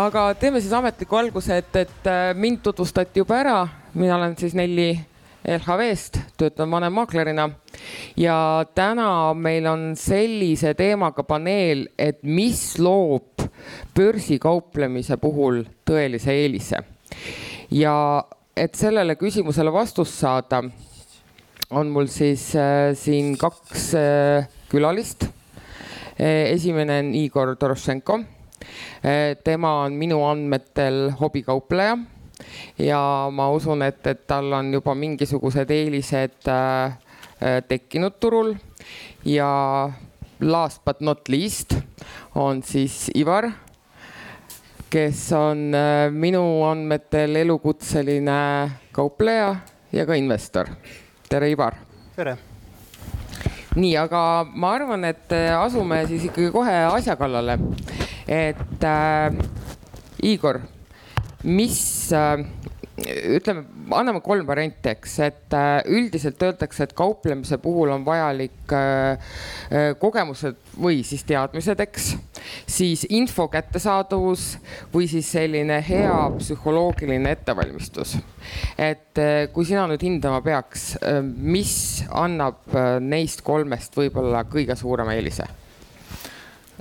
aga teeme siis ametliku alguse, et, et äh, mind tutvustati juba ära, mina olen siis Nelli LHV-st, töötan vanemmaaklerina ja täna meil on sellise teemaga paneel, et mis loob börsikauplemise puhul tõelise eelise. ja et sellele küsimusele vastust saada, on mul siis äh, siin kaks äh, külalist. esimene on Igor Dorošenko tema on minu andmetel hobikaupleja ja ma usun, et, et tal on juba mingisugused eelised äh, tekkinud turul ja last but not least on siis Ivar, kes on äh, minu andmetel elukutseline kaupleja ja ka investor. tere, Ivar. tere nii, aga ma arvan, et asume siis ikkagi kohe asja kallale et äh, Igor, mis äh, ütleme, anname kolm varianti, eks, et äh, üldiselt öeldakse, et kauplemise puhul on vajalik äh, äh, kogemused või siis teadmised, eks, siis info kättesaadavus või siis selline hea psühholoogiline ettevalmistus. et kui sina nüüd hindama peaks, mis annab neist kolmest võib-olla kõige suurema eelise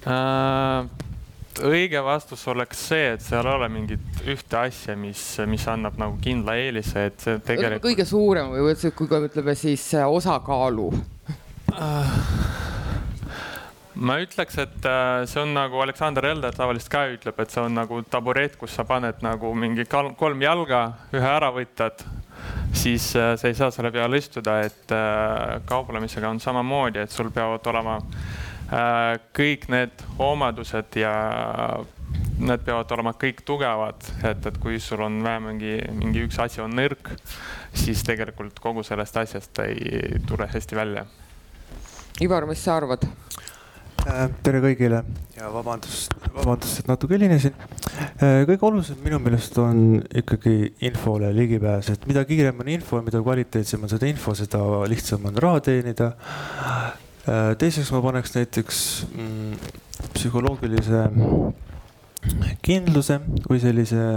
uh...? Õige vastus oleks see, et seal ei ole mingit ühte asja, mis, mis annab nagu kindla eelise, et see tegelikult. kõige suurem või üldse, kui ütleme siis äh, osakaalu uh,? ma ütleks, et äh, see on nagu Aleksander Elder tavaliselt ka ütleb, et see on nagu tabureet, kus sa paned nagu mingi kolm jalga, ühe ära võtad, siis äh, sa ei saa selle peale istuda, et kauplemisega on samamoodi, et sul peavad olema Äh, kõik need omadused ja need peavad olema kõik tugevad, et, et kui sul on vähe mingi, mingi üks asi on nõrk, siis tegelikult kogu sellest asjast ei tule hästi välja. Ivar, mis sa arvad? Äh, tere kõigile ja vabandust, vabandust, et natuke helinesin. Äh, kõige olulisem minu meelest on ikkagi infole ligipääs, et mida kiirem on info, mida kvaliteetsem on seda info, seda lihtsam on raha teenida Äh, teiseks ma paneks näiteks mm, psühholoogilise kindluse või sellise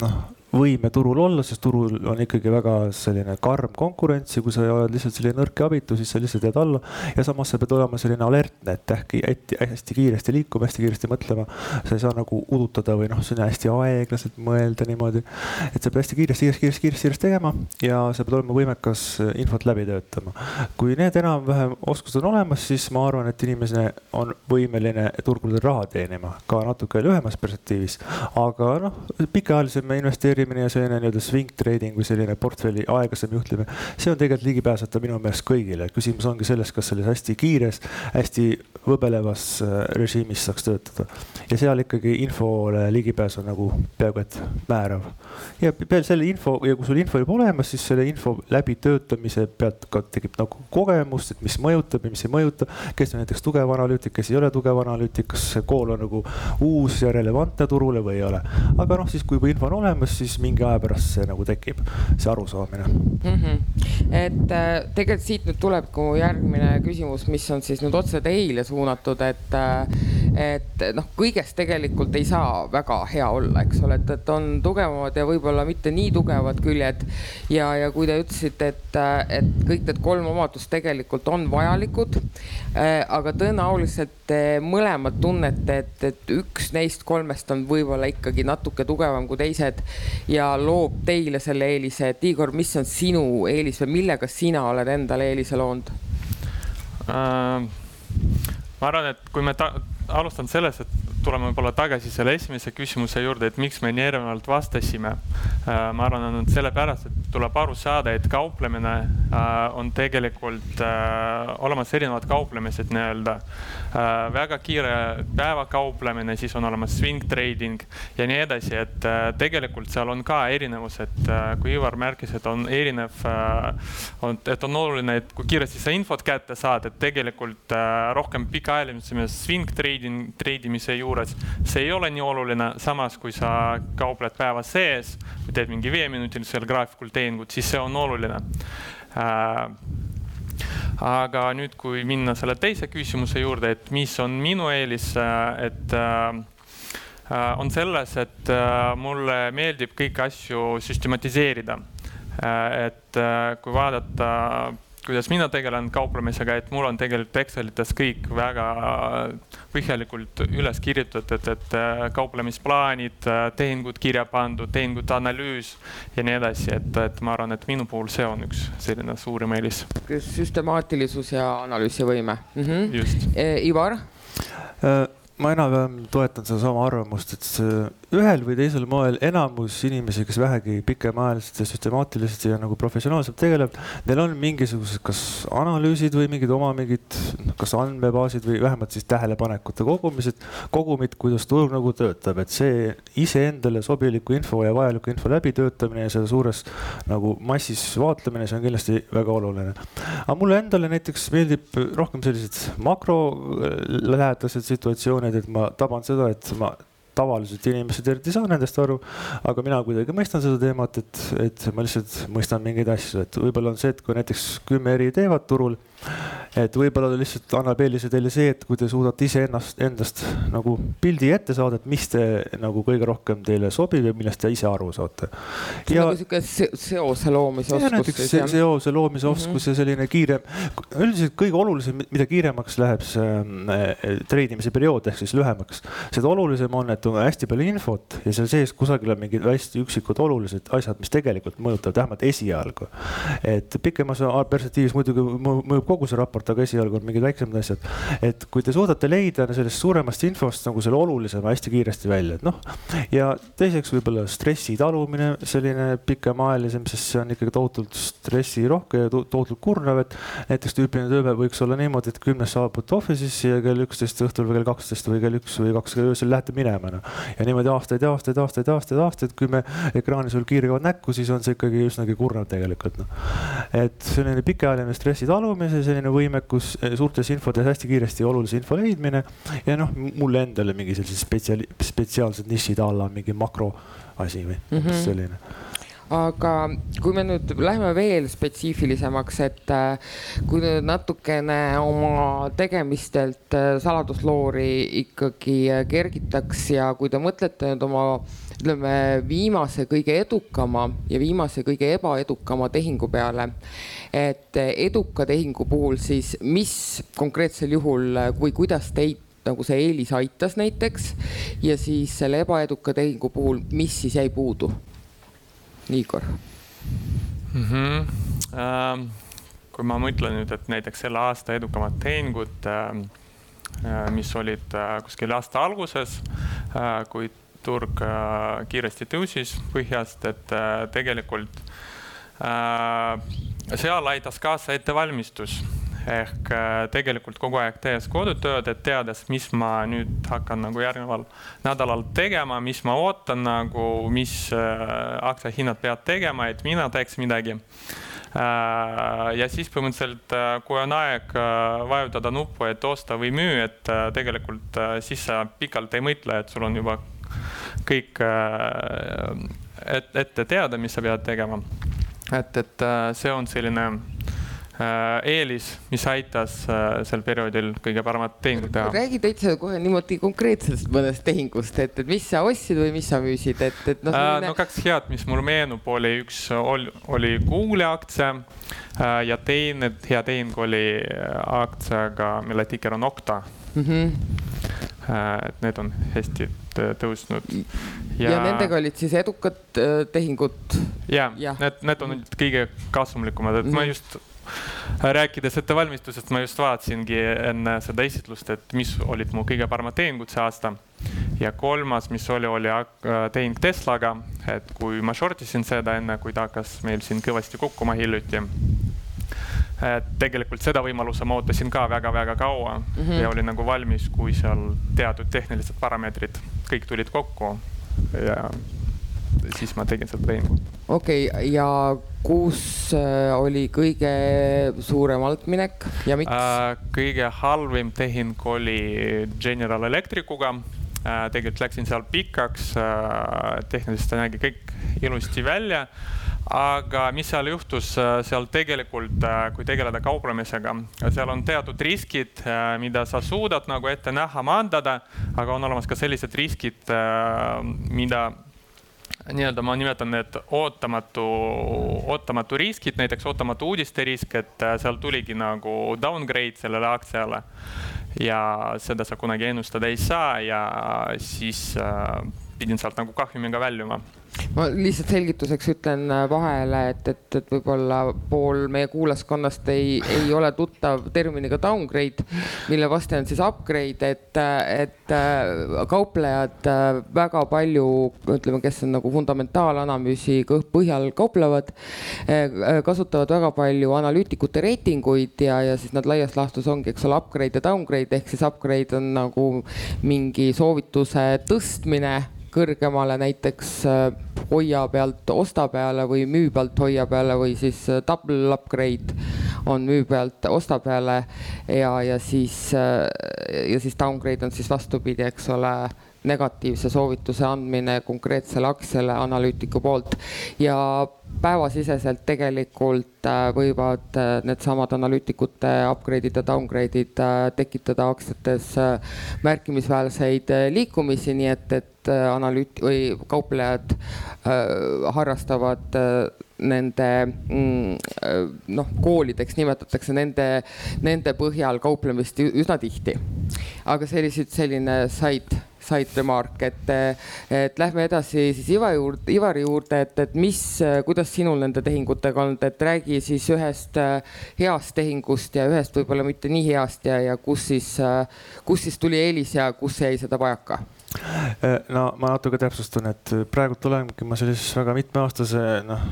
noh võime turul olla, sest turul on ikkagi väga selline karm konkurents ja kui sa oled lihtsalt selline nõrk ja abitu, siis sa lihtsalt jääd alla. ja samas sa pead olema selline alertne, et äkki hästi, hästi kiiresti liikuma, hästi kiiresti mõtlema. sa ei saa nagu udutada või noh, selline hästi aeglaselt mõelda niimoodi. et sa pead hästi kiiresti, kiiresti, kiiresti, kiiresti, kiiresti tegema ja sa pead olema võimekas infot läbi töötama. kui need enam-vähem oskused on olemas, siis ma arvan, et inimene on võimeline turgudel raha teenima ka natuke lühemas perspektiivis. aga noh, pikaajalisem investeerimine investeerimine ja selline nii-öelda swing trading või selline portfelli aeglasem juhtimine. see on tegelikult ligipääsetav minu meelest kõigile, küsimus ongi selles, kas selles hästi kiires, hästi võbelevas äh, režiimis saaks töötada. ja seal ikkagi infole ligipääs on nagu peaaegu et määrav. ja peale selle info ja kui sul info juba olemas, siis selle info läbitöötamise pealt ka tekib nagu kogemust, et mis mõjutab ja mis ei mõjuta. kes on näiteks tugev analüütik, kes ei ole tugev analüütik, kas see kool on nagu uus ja relevantne turule või ei ole. aga noh, siis kui juba info on olemas, siis siis mingi aja pärast see nagu tekib, see arusaamine mm. -hmm. et äh, tegelikult siit nüüd tulebki järgmine küsimus, mis on siis nüüd otse teile suunatud, et äh, et noh, kõigest tegelikult ei saa väga hea olla, eks ole, et, et on tugevamad ja võib-olla mitte nii tugevad küljed. ja, ja kui te ütlesite, et, et kõik need kolm omadust tegelikult on vajalikud äh,, aga tõenäoliselt te mõlemad tunnete, et, et üks neist kolmest on võib-olla ikkagi natuke tugevam kui teised ja loob teile selle eelise, et Igor, mis on sinu eelis või millega sina oled endale eelise loonud äh,? ma arvan, et kui me alustan sellest, et tuleme võib-olla tagasi selle esimese küsimuse juurde, et miks me nii erinevalt vastasime. Äh, ma arvan, et sellepärast, et tuleb aru saada, et kauplemine äh, on tegelikult äh, olemas erinevad kauplemised nii-öelda. väga kiire päevakauplemine, siis on olemas swing trading ja nii edasi, et tegelikult seal on ka erinevused, kui Ivar märkis, et on erinev, et on oluline, et kui kiiresti sa infot kätte saad, et tegelikult rohkem pikaajalisem swing trading, tradimise juures juures, see ei ole nii oluline, samas kui sa kaupled päeva sees või teed mingi viieminutilisel graafikul tehingut, siis see on oluline äh, aga nüüd, kui minna selle teise küsimuse juurde, et mis on minu eelis, äh, et äh, on selles, et mulle meeldib kõiki asju süstematiseerida. et kui vaadata kuidas mina tegelen kauplemisega, et mul on tegelikult Excelites kõik väga põhjalikult üles kirjutatud, et äh, kauplemisplaanid, äh, tehingud kirja pandud, tehingute analüüs ja nii edasi, et, et ma arvan, et minu puhul see on üks selline suurim eelis. süstemaatilisus ja analüüsivõime mm. -hmm. just e,. Ivar äh,? ma enam-vähem toetan sedasama arvamust, et ühel või teisel moel enamus inimesi, kes vähegi pikemaajaliselt ja süstemaatiliselt ja nagu professionaalselt tegeleb, neil on mingisugused kas analüüsid või mingid oma mingid, kas andmebaasid või vähemalt siis tähelepanekute kogumised, kogumid, kuidas turg nagu töötab, et see iseendale sobiliku info ja vajaliku info läbitöötamine ja seda suures nagu massis vaatlemine, see on kindlasti väga oluline. aga mulle endale näiteks meeldib rohkem sellised makrolähedased situatsioonid, et ma taban seda, et ma tavaliselt inimesed eriti ei saa nendest aru. aga mina kuidagi mõistan seda teemat, et, et ma lihtsalt mõistan mingeid asju, et võib-olla on see, et kui näiteks kümme eri teevad turul et võib-olla lihtsalt annab eelise teile see, et kui te suudate iseennast, endast nagu pildi ette saada, et mis te nagu kõige rohkem teile sobib ja millest te ise aru saate. ja nagu sihuke seose loomise oskus. näiteks see, seose loomise oskus mm -hmm. ja selline kiire, üldiselt kõige olulisem, mida kiiremaks läheb see äh, treidimise periood ehk siis lühemaks, seda olulisem on, et on hästi palju infot ja seal sees kusagil on mingid hästi üksikud olulised asjad, mis tegelikult mõjutavad vähemalt esialgu. et pikemas perspektiivis muidugi mõjub kogu see raport, aga esialgu on mingid väiksemad asjad. et kui te suudate leida sellest suuremast infost nagu selle olulisema hästi kiiresti välja, et noh. ja teiseks võib-olla stressi talumine, selline pikemaajalisem, sest see on ikkagi tohutult stressirohke ja tohutult kurnav, et näiteks tüüpiline tööpäev võiks olla niimoodi, et kümnest saabute office'isse ja kell üksteist õhtul või kell kaksteist või kell üks või kaks öösel lähete minema noh. ja niimoodi aastaid ja aastaid, aastaid, aastaid, aastaid, kui me ekraani sul kiirgavad näkku, siis on see ikkagi üsnagi kurnav tegelikult noh. et selline pikaajaline stressi talumine, selline võimekus eh, suurtes infodes hästi kiiresti olulise info leidmine ja noh, mulle endale mingi sellised spetsiaali-, spetsiaalsed nišid a la mingi makroasi või mm -hmm. selline aga kui me nüüd läheme veel spetsiifilisemaks, et äh, kui nüüd natukene oma tegemistelt äh, saladusloori ikkagi äh, kergitaks ja kui te mõtlete nüüd oma ütleme viimase kõige edukama ja viimase kõige ebaedukama tehingu peale. et eduka tehingu puhul siis, mis konkreetsel juhul või kuidas teid nagu see eelis aitas näiteks ja siis selle ebaeduka tehingu puhul, mis siis jäi puudu? Igor mm. -hmm. Ähm, kui ma mõtlen nüüd, et näiteks selle aasta edukamad tehingud äh,, mis olid äh, kuskil aasta alguses äh,, kui turg äh, kiiresti tõusis põhjast, et äh, tegelikult äh, seal aitas kaasa ettevalmistus ehk tegelikult kogu aeg tehes kodutööd, et teades, mis ma nüüd hakkan nagu järgneval nädalal tegema, mis ma ootan nagu, mis aktsiahinnad peavad tegema, et mina teeks midagi. ja siis põhimõtteliselt, kui on aeg vajutada nuppu, et osta või müü, et tegelikult siis sa pikalt ei mõtle, et sul on juba kõik äh, et, ette teada, mis sa pead tegema. et, et äh, see on selline äh, eelis, mis aitas sel perioodil kõige paremat tehingut teha. räägi täitsa kohe niimoodi konkreetselt mõnest tehingust, et, et mis sa ostsid või mis sa müüsid, et, et noh selline.... no kaks head, mis mul meenub, oli üks oli, oli Google'i aktsia ja teine hea tehing oli aktsiaga, mille tiker on Okta mm. -hmm. et need on hästi tõusnud. ja, ja nendega olid siis edukad äh, tehingud? ja, ja., need, need on nüüd kõige kasumlikumad, et mm -hmm. ma mhm. just rääkides ettevalmistusest, ma just vaatasingi enne seda esitlust, et mis olid mu kõige paremad tehingud see aasta. ja kolmas, mis oli, oli tehing Teslaga, et kui ma short isin seda enne, kui ta hakkas meil siin kõvasti kukkuma hiljuti et tegelikult seda võimaluse ma ootasin ka väga-väga kaua mm -hmm. ja olin nagu valmis, kui seal teatud tehnilised parameetrid kõik tulid kokku ja siis ma tegin seda tehingut. okei okay,, ja kus äh, oli kõige suurem altminek ja miks äh,? kõige halvim tehing oli General Electricuga äh,. tegelikult läksin seal pikaks tehniliselt nägi kõik ilusti välja aga mis seal juhtus, seal tegelikult, kui tegeleda kauplemisega, seal on teatud riskid, mida sa suudad nagu ette näha, maandada, aga on olemas ka sellised riskid, mida nii-öelda ma nimetan need ootamatu, ootamatu riskid, näiteks ootamatu uudiste risk, et seal tuligi nagu downgrade sellele aktsiale. ja seda sa kunagi ennustada ei saa ja siis äh, pidin sealt nagu kahjumiga väljuma ma lihtsalt selgituseks ütlen äh, vahele, et, et, et võib-olla pool meie kuulajaskonnast ei, ei ole tuttav terminiga downgrade, mille vaste on siis upgrade, et, et äh, kauplejad äh, väga palju, ütleme, kes on nagu fundamentaalanalüüsi põhjal kauplevad, kasutavad väga palju analüütikute reitinguid ja, ja siis nad laias laastus ongi, eks ole, upgrade ja downgrade ehk siis upgrade on nagu mingi soovituse tõstmine kõrgemale näiteks hoia pealt osta peale või müü pealt hoia peale või siis äh, double upgrade on müü pealt osta peale. Ja, ja siis äh, ja siis downgrade on siis vastupidi, eks ole negatiivse soovituse andmine konkreetsele aktsiale analüütiku poolt ja päevasiseselt tegelikult võivad needsamad analüütikute upgrade'id ja downgrade'id tekitada aktsiates märkimisväärseid liikumisi, nii et, et äh, analüüt- või kauplejad äh, harrastavad äh, nende mm, noh, koolideks nimetatakse nende, nende põhjal kauplemist üsna tihti. aga siis selline side, side remark, et, et lähme edasi siis Ivari juurde, Ivari juurde, et, et mis, kuidas sinul nende tehingutega on, et räägi siis ühest heast tehingust ja ühest võib-olla mitte nii heast ja, ja kus siis, kus siis tuli eelis ja kus jäi seda vajaka? No ma natuke täpsustan, et praegult olengi ma sellises väga mitmeaastase noh,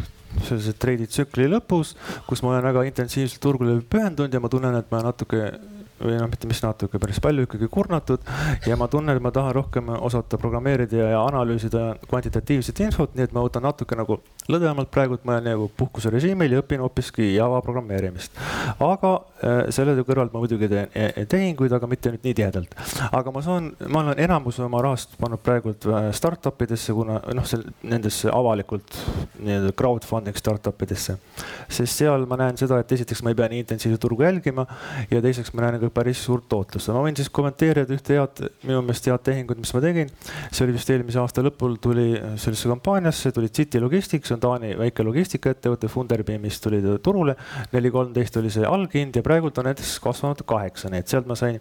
sellise treiditsükli lõpus, kus ma olen väga intensiivselt turgudele pühendunud ja ma tunnen, et ma natuke või noh, mitte mis natuke, päris palju ikkagi kurnatud ja ma tunnen, et ma tahan rohkem osata programmeerida ja analüüsida kvantitatiivset infot, nii et ma võtan natuke nagu lõdvemalt praegu, et ma olen nagu puhkuserežiimil ja õpin hoopiski Java programmeerimist. aga äh, selle kõrvalt ma muidugi teen e, e, tehinguid, aga mitte nüüd nii tihedalt. aga ma saan, ma olen enamuse oma rahast pannud praegult äh, startup idesse, kuna noh, nendesse avalikult nii-öelda crowdfunding startup idesse. sest seal ma näen seda, et esiteks ma ei pea nii intensiivselt turgu jälgima ja teiseks ma näen ka päris suurt tootlust. ma võin siis kommenteerida ühte head, minu meelest head tehingut, mis ma tegin. see oli vist eelmise aasta lõpul tuli sellesse kampaaniasse, tuli City Logistics on Taani väike logistikaettevõte, Funderbeamist tuli ta turule. neli kolmteist oli see alghind ja praegult on näiteks kasvanud kaheksa, nii et sealt ma sain.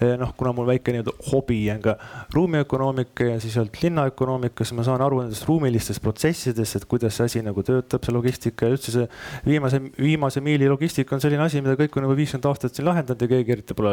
Eh, noh, kuna mul väike nii-öelda hobi on ka ruumiökonoomika ja siis sealt linnaökonoomika, siis ma saan aru nendest ruumilistest protsessidest, et kuidas see asi nagu töötab, see logistika ja üldse see viimase, viimase miili logistika on selline asi, mida kõik on juba viiskümmend aastat siin lahendanud ja keegi eriti pole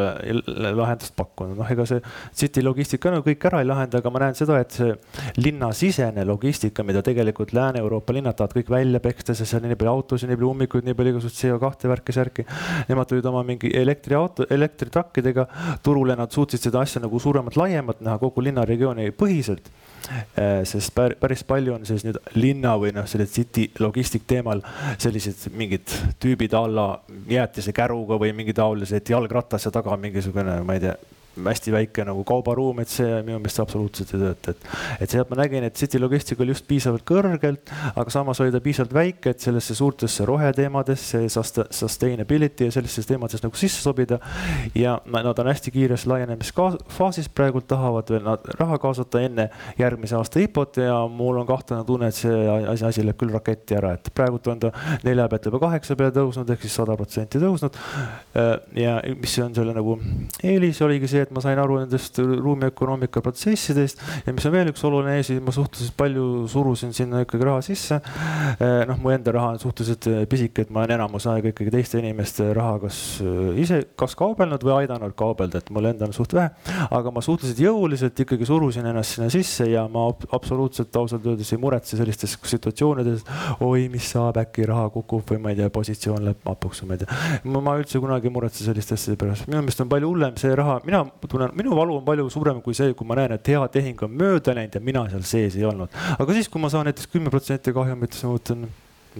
lahendust pakkunud. noh, ega see City logistika nagu kõik ära ei lahenda, aga ma näen seda, et see linnasisene logistika, mida tegelikult Lääne-Euroopa Euroopa linnad tahavad kõik välja peksta, sest seal on nii palju autosid, nii palju ummikuid, nii palju igasugust CO2 värki, särki. Nemad tulid oma mingi elektriauto, elektritrakkidega turule, nad suutsid seda asja nagu suuremat, laiemat näha kogu linnaregiooni põhiselt sest päris palju on siis nüüd linna või noh, selle city logistik teemal sellised mingid tüübid alla jäätise käruga või mingi taolised jalgratas ja taga mingisugune, ma ei tea hästi väike nagu kaubaruum, et see minu meelest absoluutselt ei tööta, et. et sealt ma nägin, et City Logistic oli just piisavalt kõrgelt, aga samas oli ta piisavalt väike, et sellesse suurtesse roheteemadesse, sustainability ja sellistesse teemadesse nagu sisse sobida. ja nad on hästi kiires laienemisfaasis, praegult tahavad veel nad raha kaasata enne järgmise aasta IPO-t ja mul on kahtlane tunne, et see asi, asi läheb küll raketti ära, et praegult on ta nelja pealt juba kaheksa peale tõusnud ehk siis sada protsenti tõusnud. ja mis on selle nagu eelis oligi see, et ma sain aru nendest ruumiökonoomika protsessidest ja mis on veel üks oluline ees, ma suhteliselt palju surusin sinna ikkagi raha sisse. Eh, noh, mu enda raha on suhteliselt eh, pisike, et ma olen enamus aega ikkagi teiste inimeste raha kas eh, ise, kas kaubelnud või aidanud kaubelda, et mul endal on suht vähe. aga ma suhteliselt jõuliselt ikkagi surusin ennast sinna sisse ja ma absoluutselt ausalt öeldes ei muretse sellistes situatsioonides. oi, mis saab, äkki raha kukub või ma ei tea, positsioon läheb hapuks või ma ei tea. ma üldse kunagi ei muretse selliste asjade pärast, minu meelest on palju hullem see raha, mina tunnen, minu valu on palju suurem kui see, kui ma näen, et hea tehing on mööda läinud ja mina seal sees ei olnud. aga siis, kui ma saan näiteks kümme protsenti kahjumit, siis ma mõtlen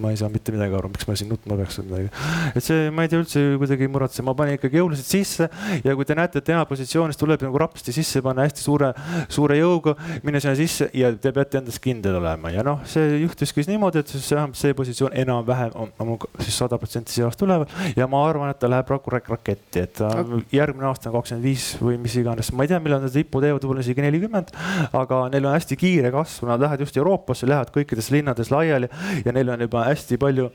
ma ei saa mitte midagi aru, miks ma siin nutma peaks või midagi. et see, ma ei tea üldse kuidagi ei muretse, ma panin ikkagi jõuliselt sisse ja kui te näete, et tema positsioonis tuleb nagu rapsti sisse panna hästi suure, suure jõuga, minna sinna sisse ja te peate endas kindel olema ja noh, see juhtuski niimoodi, et siis vähemalt see positsioon enam-vähem on, on siis sada protsenti see aasta üleval ja ma arvan, et ta läheb rak raketti, et ta järgmine aasta on kakskümmend viis või mis iganes, ma ei tea, millal nad lippu teevad, võib-olla isegi nelikümmend. aga neil on hästi kiire kasv, nad lähevad just Euroopasse, lähevad kõikides linnades laiali ja neil on juba hästi palju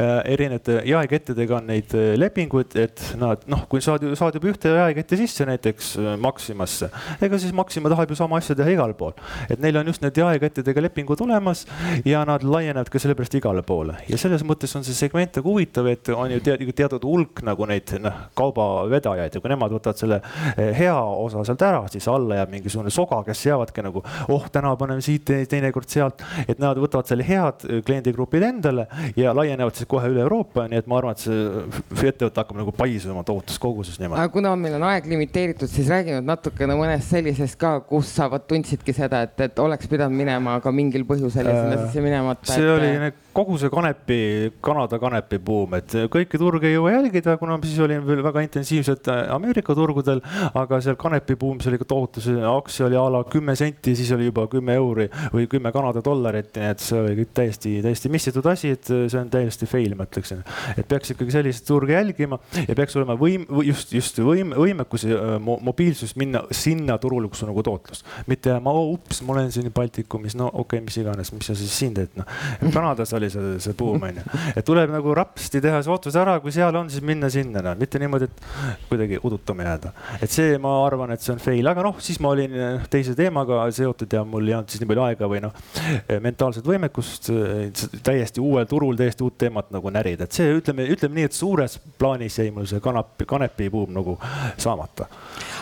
äh, erinevate jaekettidega on neid äh, lepinguid, et nad noh, kui saad, saad juba ühte jaeketti sisse näiteks äh, Maximasse, ega siis Maxima tahab ju sama asja teha igal pool. et neil on just need jaekettidega lepingud olemas ja nad laienevad ka sellepärast igale poole ja selles mõttes on see segment nagu huvitav, et on ju tead, teatud hulk nagu neid noh, kaubavedajaid ja kui nemad võtavad selle hea osa sealt ära, siis alla jääb mingisugune soga, kes jäävadki nagu oh, täna paneme siit, teinekord sealt, et nad võtavad selle head kliendigrupid endale ja laienevad siis kohe üle Euroopa, nii et ma arvan, et see ettevõte hakkab nagu paisuma tohutus koguses niimoodi. aga kuna meil on aeg limiteeritud, siis räägime natukene mõnest sellisest ka, kus sa vot tundsidki seda, et, et oleks pidanud minema, aga mingil põhjusel jäi sinna sisse minemata. see et... oli kogu see kanepi, Kanada kanepi buum, et kõiki turge ei jõua jälgida, kuna siis olin veel väga intensiivselt Ameerika turgudel, aga seal kanepi buum, see oli ka tohutu, see aktsia oli a la kümme senti, siis oli juba kümme euri või kümme Kanada dollarit, nii et see oli kõik täiesti, täiesti missitud asi, et see on täiesti fail, ma ütleksin. et peaks ikkagi selliseid turge jälgima ja peaks olema võim, just, just võim, võimekus ja mobiilsus minna sinna turule, kus on nagu tootlus. mitte ma oh,, ups, ma olen siin Baltikumis, no okei okay,, mis iganes, mis sa siis siin teed, noh. Kanadas oli see, see buum on ju. et tuleb nagu rapsti teha see otsus ära, kui seal on, siis minna sinna, no mitte niimoodi, et kuidagi udutama jääda. et see, ma arvan, et see on fail, aga noh, siis ma olin eh, teise teemaga seotud ja mul ei olnud siis nii palju aega või noh, mentaalset võimekust täiesti uuel turul täiesti uut teemat nagu närida, et see ütleme, ütleme nii, et suures plaanis jäi mul see kanap, kanepibuum nagu saamata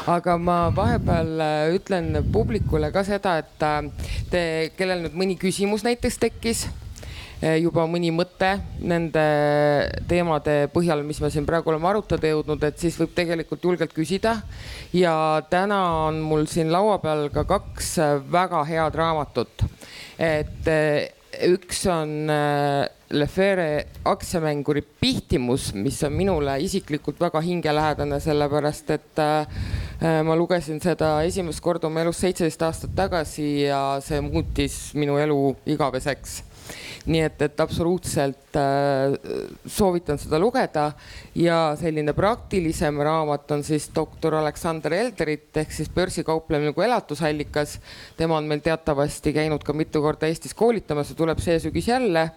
aga ma vahepeal ütlen publikule ka seda, et te, kellel nüüd mõni küsimus näiteks tekkis Eh, juba mõni mõte nende teemade põhjal, mis me siin praegu oleme arutada jõudnud, et siis võib tegelikult julgelt küsida. ja täna on mul siin laua peal ka kaks väga head raamatut. et üks on eh, Lefere aktsiamänguri pihtimus, mis on minule isiklikult väga hingelähedane, sellepärast et ma lugesin seda esimest korda oma elus seitseteist aastat tagasi ja see muutis minu elu igaveseks nii et, et absoluutselt äh, soovitan seda lugeda ja selline praktilisem raamat on siis doktor Aleksander Elderit ehk siis börsikauplemine kui elatusallikas. tema on meil teatavasti käinud ka mitu korda Eestis koolitamas ja tuleb see sügis jälle.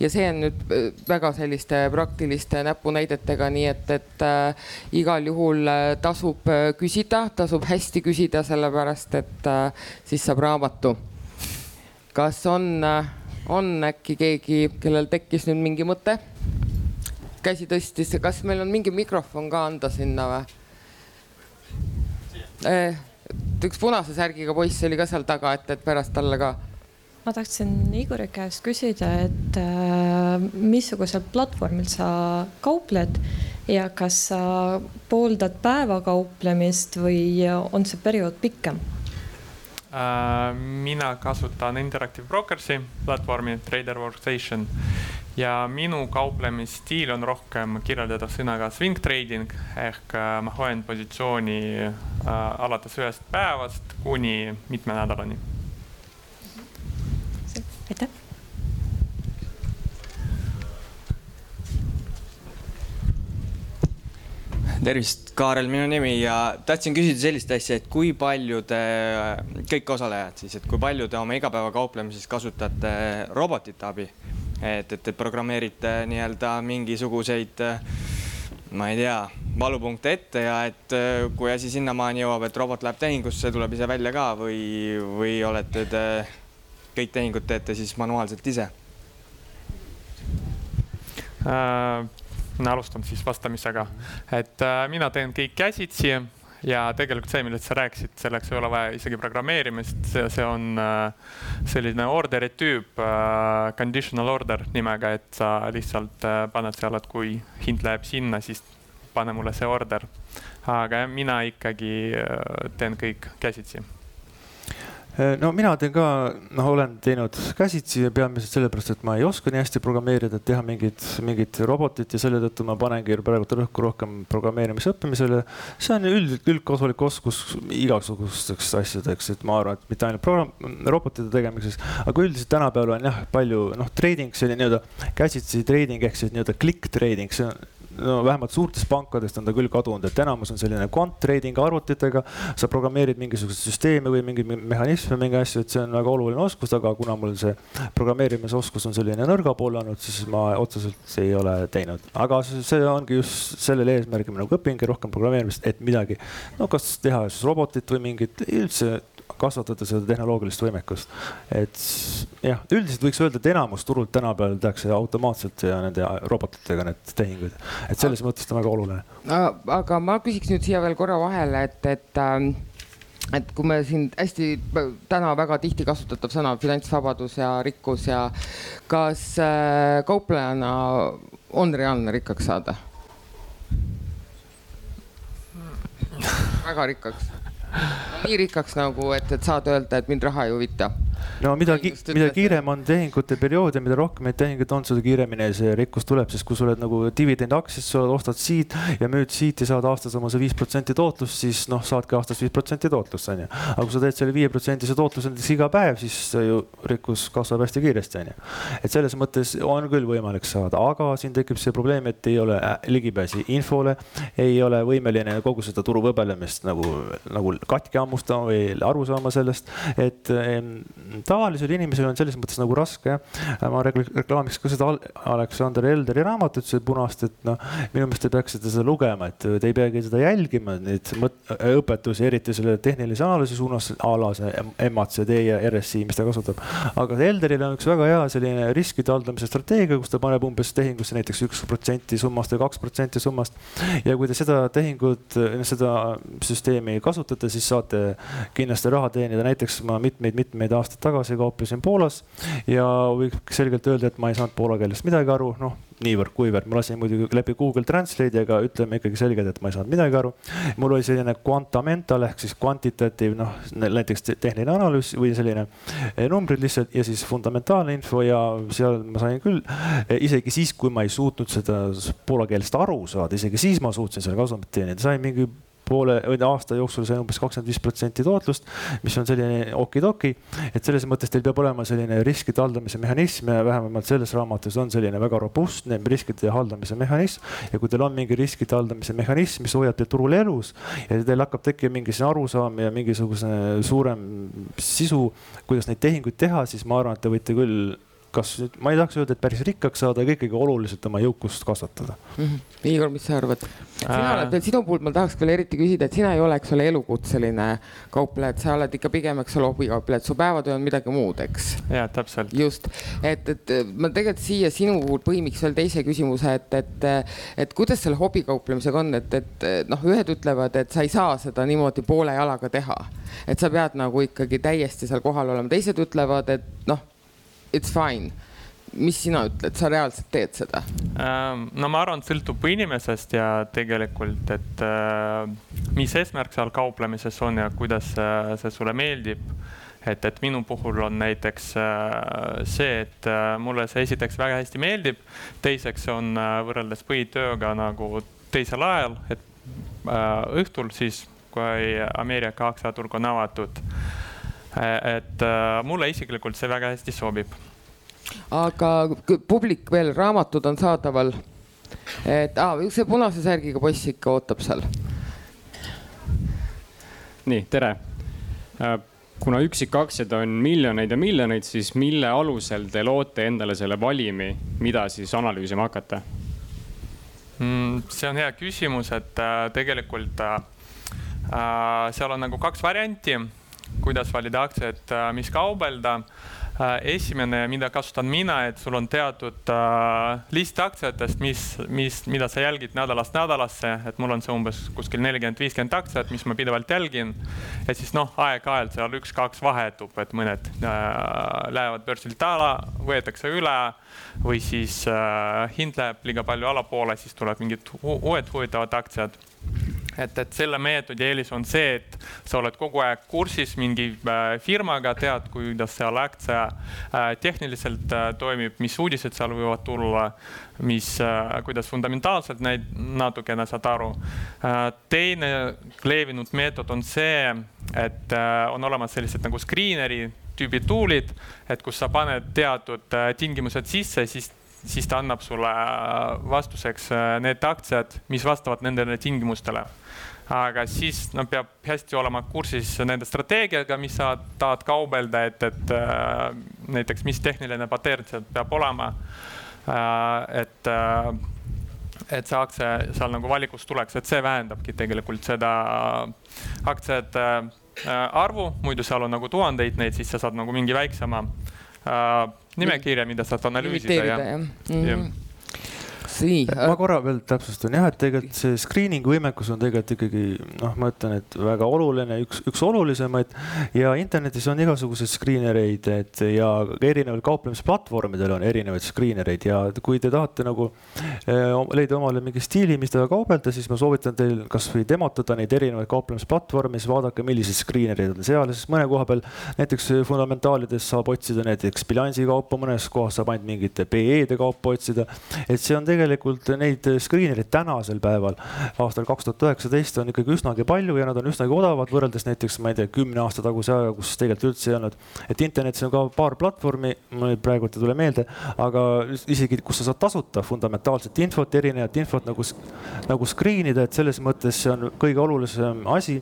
ja see on nüüd äh, väga selliste praktiliste näpunäidetega, nii et, et äh, igal juhul äh, tasub küsida, tasub hästi küsida, sellepärast et äh, siis saab raamatu. kas on äh, on äkki keegi, kellel tekkis nüüd mingi mõte? käsi tõstis, kas meil on mingi mikrofon ka anda sinna või? Eh, üks punase särgiga poiss oli ka seal taga, et, et pärast talle ka. ma tahtsin Igori käest küsida, et äh, missugusel platvormil sa kaupled ja kas sa pooldad päevakauplemist või on see periood pikem? Äh, mina kasutan Interactive Brokersi platvormi Trader Workstation ja minu kauplemisstiil on rohkem kirjeldada sõnaga swing trading ehk äh, ma hoian positsiooni äh, alates ühest päevast kuni mitme nädalani. aitäh tervist, Kaarel minu nimi ja tahtsin küsida sellist asja, et kui palju te, kõik osalejad siis, et kui palju te oma igapäevakauplemises kasutate robotite abi? et, et te programmeerite nii-öelda mingisuguseid, ma ei tea, valupunkte ette ja et kui asi sinnamaani jõuab, et robot läheb tehingusse, tuleb ise välja ka või, või olete te kõik tehingud teete siis manuaalselt ise äh,? Alustan siis vastamisega, et äh, mina teen kõik käsitsi ja tegelikult see, millest sa rääkisid, selleks ei ole vaja isegi programmeerimist, see, on äh, selline orderi tüüp äh,, conditional order nimega, et sa lihtsalt paned seal, et kui hind läheb sinna, siis pane mulle see order. aga mina ikkagi teen kõik käsitsi no mina teen ka, noh, olen teinud käsitsi peamiselt sellepärast, et ma ei oska nii hästi programmeerida, et teha mingit, mingit robotit ja selle tõttu ma panengi praegu rõhku rohkem programmeerimise õppimisele. see on üld, üldkasulik oskus igasugusteks asjadeks, et ma arvan, et mitte ainult program-, robotite tegemiseks, aga üldiselt tänapäeval on jah, palju noh, trading, see nii-öelda käsitsi trading ehk siis nii-öelda click trading, see on no vähemalt suurtest pankadest on ta küll kadunud, et enamus on selline quant trading arvutitega. sa programmeerid mingisuguseid süsteeme või mingeid mehhanisme, mingi asju, et see on väga oluline oskus, aga kuna mul see programmeerimisoskus on selline nõrga poole olnud, siis ma otseselt ei ole teinud. aga see ongi just sellel eesmärgil nagu õpingi rohkem programmeerimist, et midagi, no kas teha siis robotit või mingit üldse kasvatada seda tehnoloogilist võimekust. et jah, üldiselt võiks öelda, et enamus turult tänapäeval tehakse automaatselt ja nende robotitega need tehingud, et selles aga, mõttes ta on väga oluline. aga ma küsiks nüüd siia veel korra vahele, et, et ähm, et kui me siin hästi täna väga tihti kasutatav sõna finantsvabadus ja rikkus ja kas äh, kauplejana on reaalne rikkaks saada? väga rikkaks nii rikkaks nagu, et, et saad öelda, et mind raha ei huvita no mida, mida kiirem on tehingute periood ja mida rohkem neid tehinguid on, seda kiiremini see rikkus tuleb, sest kui sa oled nagu dividendiaktsias, sa ostad siit ja müüd siit ja saad aastas oma see viis protsenti tootlust, siis noh, saadki aastas viis protsenti tootlust, onju. aga kui sa teed selle viieprotsendise tootluse näiteks iga päev, siis ju rikkus kasvab hästi kiiresti, onju. et selles mõttes on küll võimalik saada, aga siin tekib see probleem, et ei ole äh, ligipääsi infole, ei ole võimeline kogu seda turu võbelemist nagu, nagu katki hammustama või aru saama sellest, et tavalisel inimesel on selles mõttes nagu raske jah. ma reklaamiks ka seda Aleksander Elderi raamatut, see punast, et noh, minu meelest te peaksite seda lugema, et te ei peagi seda jälgima, neid õpetusi, eriti selle tehnilise analüüsi suunas, a la see MACD ja RSI, mis ta kasutab. aga Elderil on üks väga hea selline riskide haldamise strateegia, kus ta paneb umbes tehingusse näiteks üks protsenti summast või kaks protsenti summast. ja kui te seda tehingut, seda süsteemi kasutate, siis saate kindlasti raha teenida, näiteks ma mitmeid-mitmeid aastaid tagasi kauplesin Poolas ja võib selgelt öelda, et ma ei saanud poola keelest midagi aru, noh niivõrd-kuivõrd, ma lasin muidugi läbi Google Translate'i, aga ütleme ikkagi selgelt, et ma ei saanud midagi aru. mul oli selline quantamental ehk siis kvantitatiiv, noh näiteks tehniline analüüs või selline eh, numbrid lihtsalt ja siis fundamentaalne info ja seal ma sain küll, eh, isegi siis, kui ma ei suutnud seda poola keelest aru saada, isegi siis ma suutsin selle kasumit teenida, sain mingi poole aasta jooksul sai umbes kakskümmend viis protsenti tootlust, mis on selline okidoki. et selles mõttes teil peab olema selline riskide haldamise mehhanism ja vähemalt selles raamatus on selline väga robustne riskide haldamise mehhanism. ja kui teil on mingi riskide haldamise mehhanism, mis hoiab teid turul elus ja teil hakkab tekkima mingisugune arusaam ja mingisugune suurem sisu, kuidas neid tehinguid teha, siis ma arvan, et te võite küll kas ma ei tahaks öelda, et päris rikkaks saada, aga ikkagi oluliselt oma jõukust kasvatada mm. -hmm. Igor, mis sa arvad? sina äh... oled veel, sinu puhul ma tahaks veel eriti küsida, et sina ei ole, eks ole, elukutseline kaupleja, et sa oled ikka pigem, eks ole, hobikaupleja, et su päevatöö on midagi muud, eks? ja täpselt. just, et, et ma tegelikult siia sinu puhul põimiks veel teise küsimuse, et, et, et kuidas selle hobikauplemisega on, et, et noh, ühed ütlevad, et sa ei saa seda niimoodi poole jalaga teha, et sa pead nagu ikkagi täiesti seal kohal olema, teised ütlevad, et noh it's fine mis sina ütled, sa reaalselt teed seda? Ähm, no ma arvan, et sõltub inimesest ja tegelikult, et äh, mis eesmärk seal kauplemises on ja kuidas see sulle meeldib. et, et minu puhul on näiteks äh, see, et äh, mulle see esiteks väga hästi meeldib. teiseks on võrreldes põhitööga nagu teisel ajal, et õhtul siis, kui Ameerika aktsiaturg on avatud et äh, mulle isiklikult see väga hästi sobib. aga publik veel, raamatud on saadaval. et ah, see punase särgiga poiss ikka ootab seal. nii, tere. Äh, kuna üksikaktsiad on miljoneid ja miljoneid, siis mille alusel te loote endale selle valimi, mida siis analüüsima hakata mm,? see on hea küsimus, et äh, tegelikult äh seal on nagu kaks varianti kuidas valida aktsiaid, äh, mis kaubelda. Äh, esimene, mida kasutan mina, et sul on teatud äh, list aktsiatest, mis, mis, mida sa jälgid nädalast nädalasse, et mul on see umbes kuskil nelikümmend, viiskümmend aktsiat, mis ma pidevalt jälgin. et siis noh, aeg-ajalt seal üks-kaks vahetub, et mõned äh, lähevad börsilt alla, võetakse üle või siis äh, hind läheb liiga palju allapoole, siis tuleb mingid uued huvitavad aktsiad et, et selle meetodi eelis on see, et sa oled kogu aeg kursis mingi äh, firmaga, tead, kuidas seal aktsia äh, tehniliselt äh, toimib, mis uudised seal võivad tulla, mis, kuidas fundamentaalselt neid natukene saad aru. teine levinud meetod on see, et on olemas sellised nagu screener'i tüübi tool'id, et kus sa paned teatud tingimused sisse, siis siis ta annab sulle vastuseks need aktsiad, mis vastavad nendele tingimustele aga siis no peab hästi olema kursis nende strateegiaga, mis sa tahad kaubelda, et, et äh, näiteks mis tehniline patern seal peab olema äh,. et äh, et see aktsia seal nagu valikus tuleks, et see vähendabki tegelikult seda aktsiate äh, arvu, muidu seal on nagu tuhandeid neid, siis sa saad nagu mingi väiksema äh, nimekirja, mida saad analüüsida. ja, ja. Mm -hmm nii. ma korra veel täpsustan jah, et tegelikult see screening võimekus on tegelikult ikkagi noh, ma ütlen, et väga oluline, üks, üks olulisemaid ja internetis on igasuguseid screener eid, et ja erineval kauplemisplatvormidel on erinevaid screener eid ja kui te tahate nagu eh, leida omale mingi stiili, mis temaga kaubelda, siis ma soovitan teil kasvõi demotada neid erinevaid kauplemisplatvorme, siis vaadake, millised screener'id on seal, sest mõne koha peal näiteks fundamentaalides saab otsida näiteks bilansi kaupa, mõnes kohas saab ainult mingite PE-de kaupa otsida. et see on tegelikult tegelikult neid screener'id tänasel päeval, aastal kaks tuhat üheksateist on ikkagi üsnagi palju ja nad on üsnagi odavad võrreldes näiteks, ma ei tea, kümne aasta taguse ajaga, kus tegelikult üldse ei olnud. et internetis on ka paar platvormi, mul praegu ei tule meelde, aga isegi, kus sa saad tasuta fundamentaalset infot, erinevat infot nagu, nagu screen ida, et selles mõttes see on kõige olulisem asi.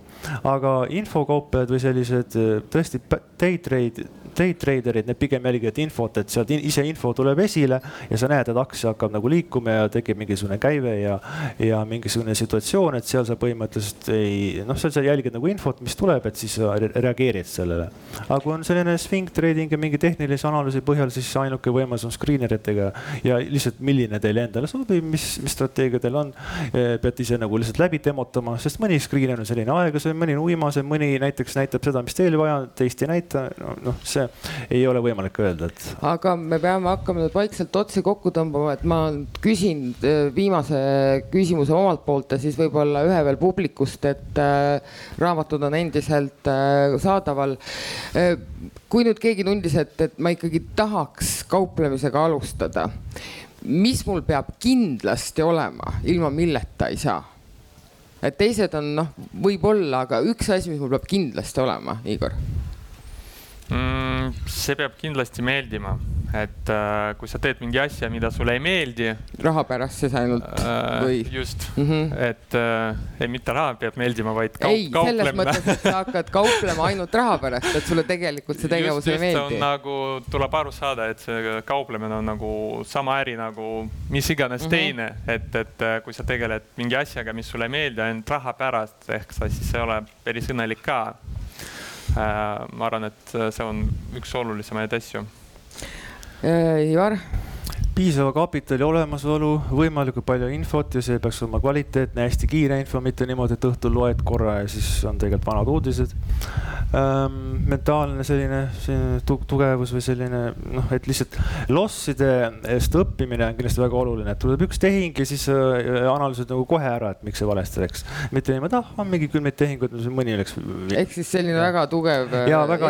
aga infokauplejad või sellised tõesti day trade day trader'id, need pigem jälgivad infot, et sealt ise info tuleb esile ja sa näed, et aktsia hakkab nagu liikuma ja tekib mingisugune käive ja, ja mingisugune situatsioon, et seal sa põhimõtteliselt ei, noh, seal sa jälgid nagu infot, mis tuleb, et siis sa reageerid sellele. aga kui on selline swing trading ja mingi tehnilise analüüsi põhjal, siis ainuke võimalus on screener itega ja lihtsalt, milline teile endale sobib, mis, mis strateegia teil on. Eh, peate ise nagu lihtsalt läbi demotama, sest mõni screener on selline aeglasem, mõni on uimasem, mõni näiteks näitab seda, mis teil vaja, teist ei näita. noh, see ei ole võimalik öelda, et. aga me peame hakkama nüüd vaikselt otsi kokku tõmbama, et ma küsin äh, viimase küsimuse omalt poolt ja siis võib-olla ühe veel publikust, et äh, raamatud on endiselt äh, saadaval. kui nüüd keegi tundis, et, et ma ikkagi tahaks kauplemisega alustada, mis mul peab kindlasti olema, ilma milleta ei saa? et teised on noh, võib-olla, aga üks asi, mis mul peab kindlasti olema, Igor mm,? See peab kindlasti meeldima, et äh, kui sa teed mingi asja, mida sulle ei meeldi. raha pärast siis ainult äh, või? just mm, -hmm. et äh, ei, mitte raha peab meeldima, vaid kaup, ei, selles mõttes, et sa hakkad kauplema ainult raha pärast, et sulle tegelikult see tegevus just, ei meeldi. nagu tuleb aru saada, et see kauplemine on nagu sama äri nagu mis iganes mm -hmm. teine, et, et äh, kui sa tegeled mingi asjaga, mis sulle ei meeldi ainult raha pärast, ehk sa siis ei ole päris õnnelik ka ma arvan, et see on üks olulisemaid asju. Äh, Ivar piisava kapitali olemasolu, võimalikult palju infot ja see peaks olema kvaliteetne, hästi kiire info, mitte niimoodi, et õhtul loed korra ja siis on tegelikult vanad uudised ähm,. mentaalne selline, selline tugevus või selline noh, et lihtsalt losside eest õppimine on kindlasti väga oluline, et tuleb üks tehing ja siis äh, analüüsid nagu kohe ära, et miks see valesti läks. mitte niimoodi, ah on mingi kümneid tehinguid, mõni läks. ehk siis selline ja. väga tugev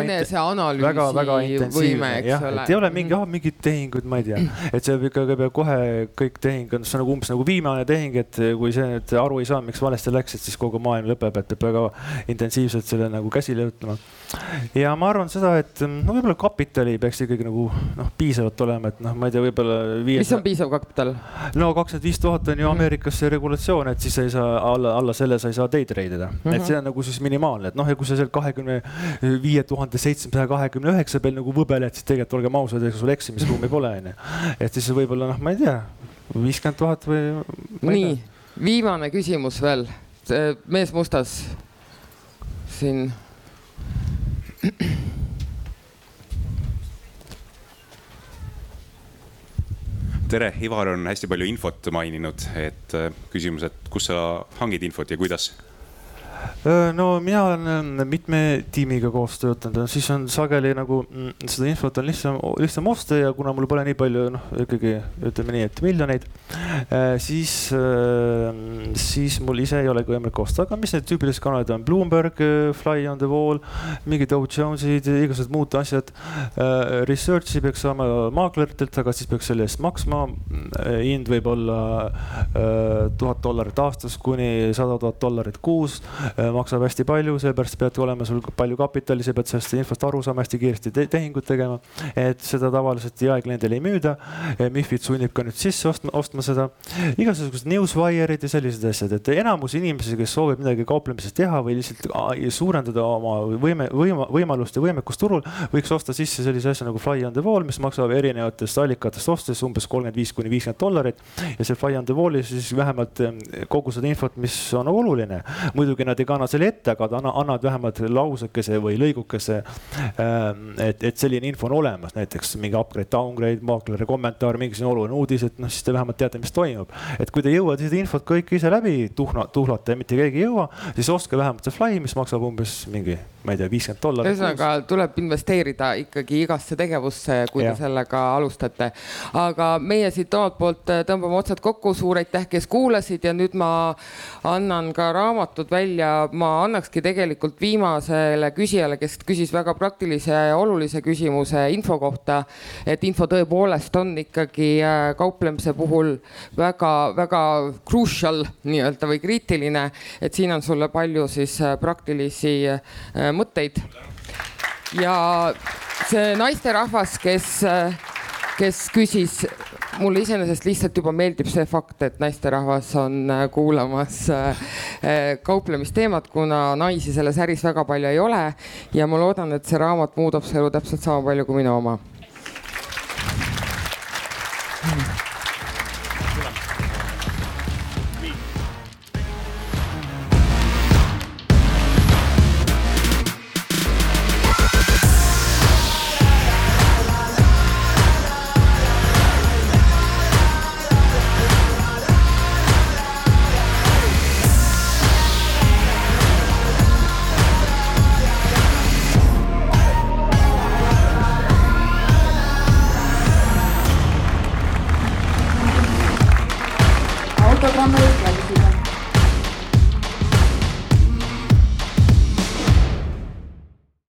eneseanalüüsi võime, eks ole. ei ole mingi, mhm. ah mingid tehingud, ma ei tea, et see peab peab kohe kõik tehing on, see on nagu umbes nagu viimane tehing, et kui see nüüd aru ei saa, miks valesti läks, et siis kogu maailm lõpeb, et peab väga intensiivselt selle nagu käsile võtma. Ja ma arvan seda, et no võib-olla kapitali peaks ikkagi nagu noh, piisavalt olema, et noh, ma ei tea, võib-olla viies.... mis on piisav kapital? no kakskümmend viis tuhat on ju mhm. Ameerikas see regulatsioon, et siis sa ei saa alla, alla selle sa ei saa day trade ida mm, -hmm. et see on nagu siis minimaalne, et noh, ja kui sa seal kahekümne viie tuhande seitsmesaja kahekümne üheksa peal nagu võbeled, siis tegelikult olgem ausad, ega sul eksimisruumi pole onju. et siis võib-olla noh, ma ei tea, viiskümmend tuhat või. nii, viimane küsimus veel, mees mustas siin. tere, Ivar on hästi palju infot maininud, et äh, küsimus, et kust sa hangid infot ja kuidas? No mina olen mitme tiimiga koos töötanud, siis on sageli nagu mm, seda infot on lihtsam, lihtsam osta ja kuna mul pole nii palju, noh ikkagi ütleme nii, et miljoneid, siis, siis mul ise ei olegi võimalik osta, aga mis need tüüpilised kanalid on, Bloomberg, Fly on the wall, mingid Dow Jones'id, igasugused muud asjad. Research'i peaks saama maakleritelt, aga siis peaks selle eest maksma. hind võib olla tuhat dollarit aastas kuni sada tuhat dollarit kuus maksab hästi palju, seepärast pead olema sul palju kapitali, sa pead sellest infost aru saama, hästi kiiresti te tehingut tegema. et seda tavaliselt jaekliendile ei müüda. MIFID sunnib ka nüüd sisse ostma, ostma seda. igasugused newswire'id ja sellised asjad, et enamus inimesi, kes soovib midagi kauplemises teha või lihtsalt suurendada oma võime, võima, võimalust ja võimekust turul, võiks osta sisse sellise asja nagu Fly on the wall, mis maksab erinevatest allikatest ostes umbes kolmkümmend viis kuni viiskümmend dollarit. ja see Fly on the wall'i siis vähemalt kogu seda infot, mis on oluline. muidugi nad ei kanna anna selle ette, aga anna, annad vähemalt lausekese või lõigukese. Ähm, et, et selline info on olemas, näiteks mingi upgrade, downgrade, maakleri kommentaar, mingisugune oluline uudis, et noh, siis te vähemalt teate, mis toimub. et kui te jõuate seda infot kõik ise läbi tuhna, tuhlata ja mitte keegi ei jõua, siis ostke vähemalt see Fly, mis maksab umbes mingi, ma ei tea, viiskümmend dollarit. ühesõnaga tuleb investeerida ikkagi igasse tegevusse, kui ja. te sellega alustate. aga meie siit omalt poolt tõmbame otsad kokku, suur aitäh, kes kuulasid ja nüüd ma annan ka raamatud välja ma annakski tegelikult viimasele küsijale, kes küsis väga praktilise ja olulise küsimuse info kohta, et info tõepoolest on ikkagi äh, kauplemise puhul väga-väga crucial nii-öelda või kriitiline, et siin on sulle palju siis äh, praktilisi äh, mõtteid. ja see naisterahvas, kes, kes küsis mulle iseenesest lihtsalt juba meeldib see fakt, et naisterahvas on kuulamas kauplemisteemat, kuna naisi selles äris väga palju ei ole. ja ma loodan, et see raamat muudab su elu täpselt sama palju kui minu oma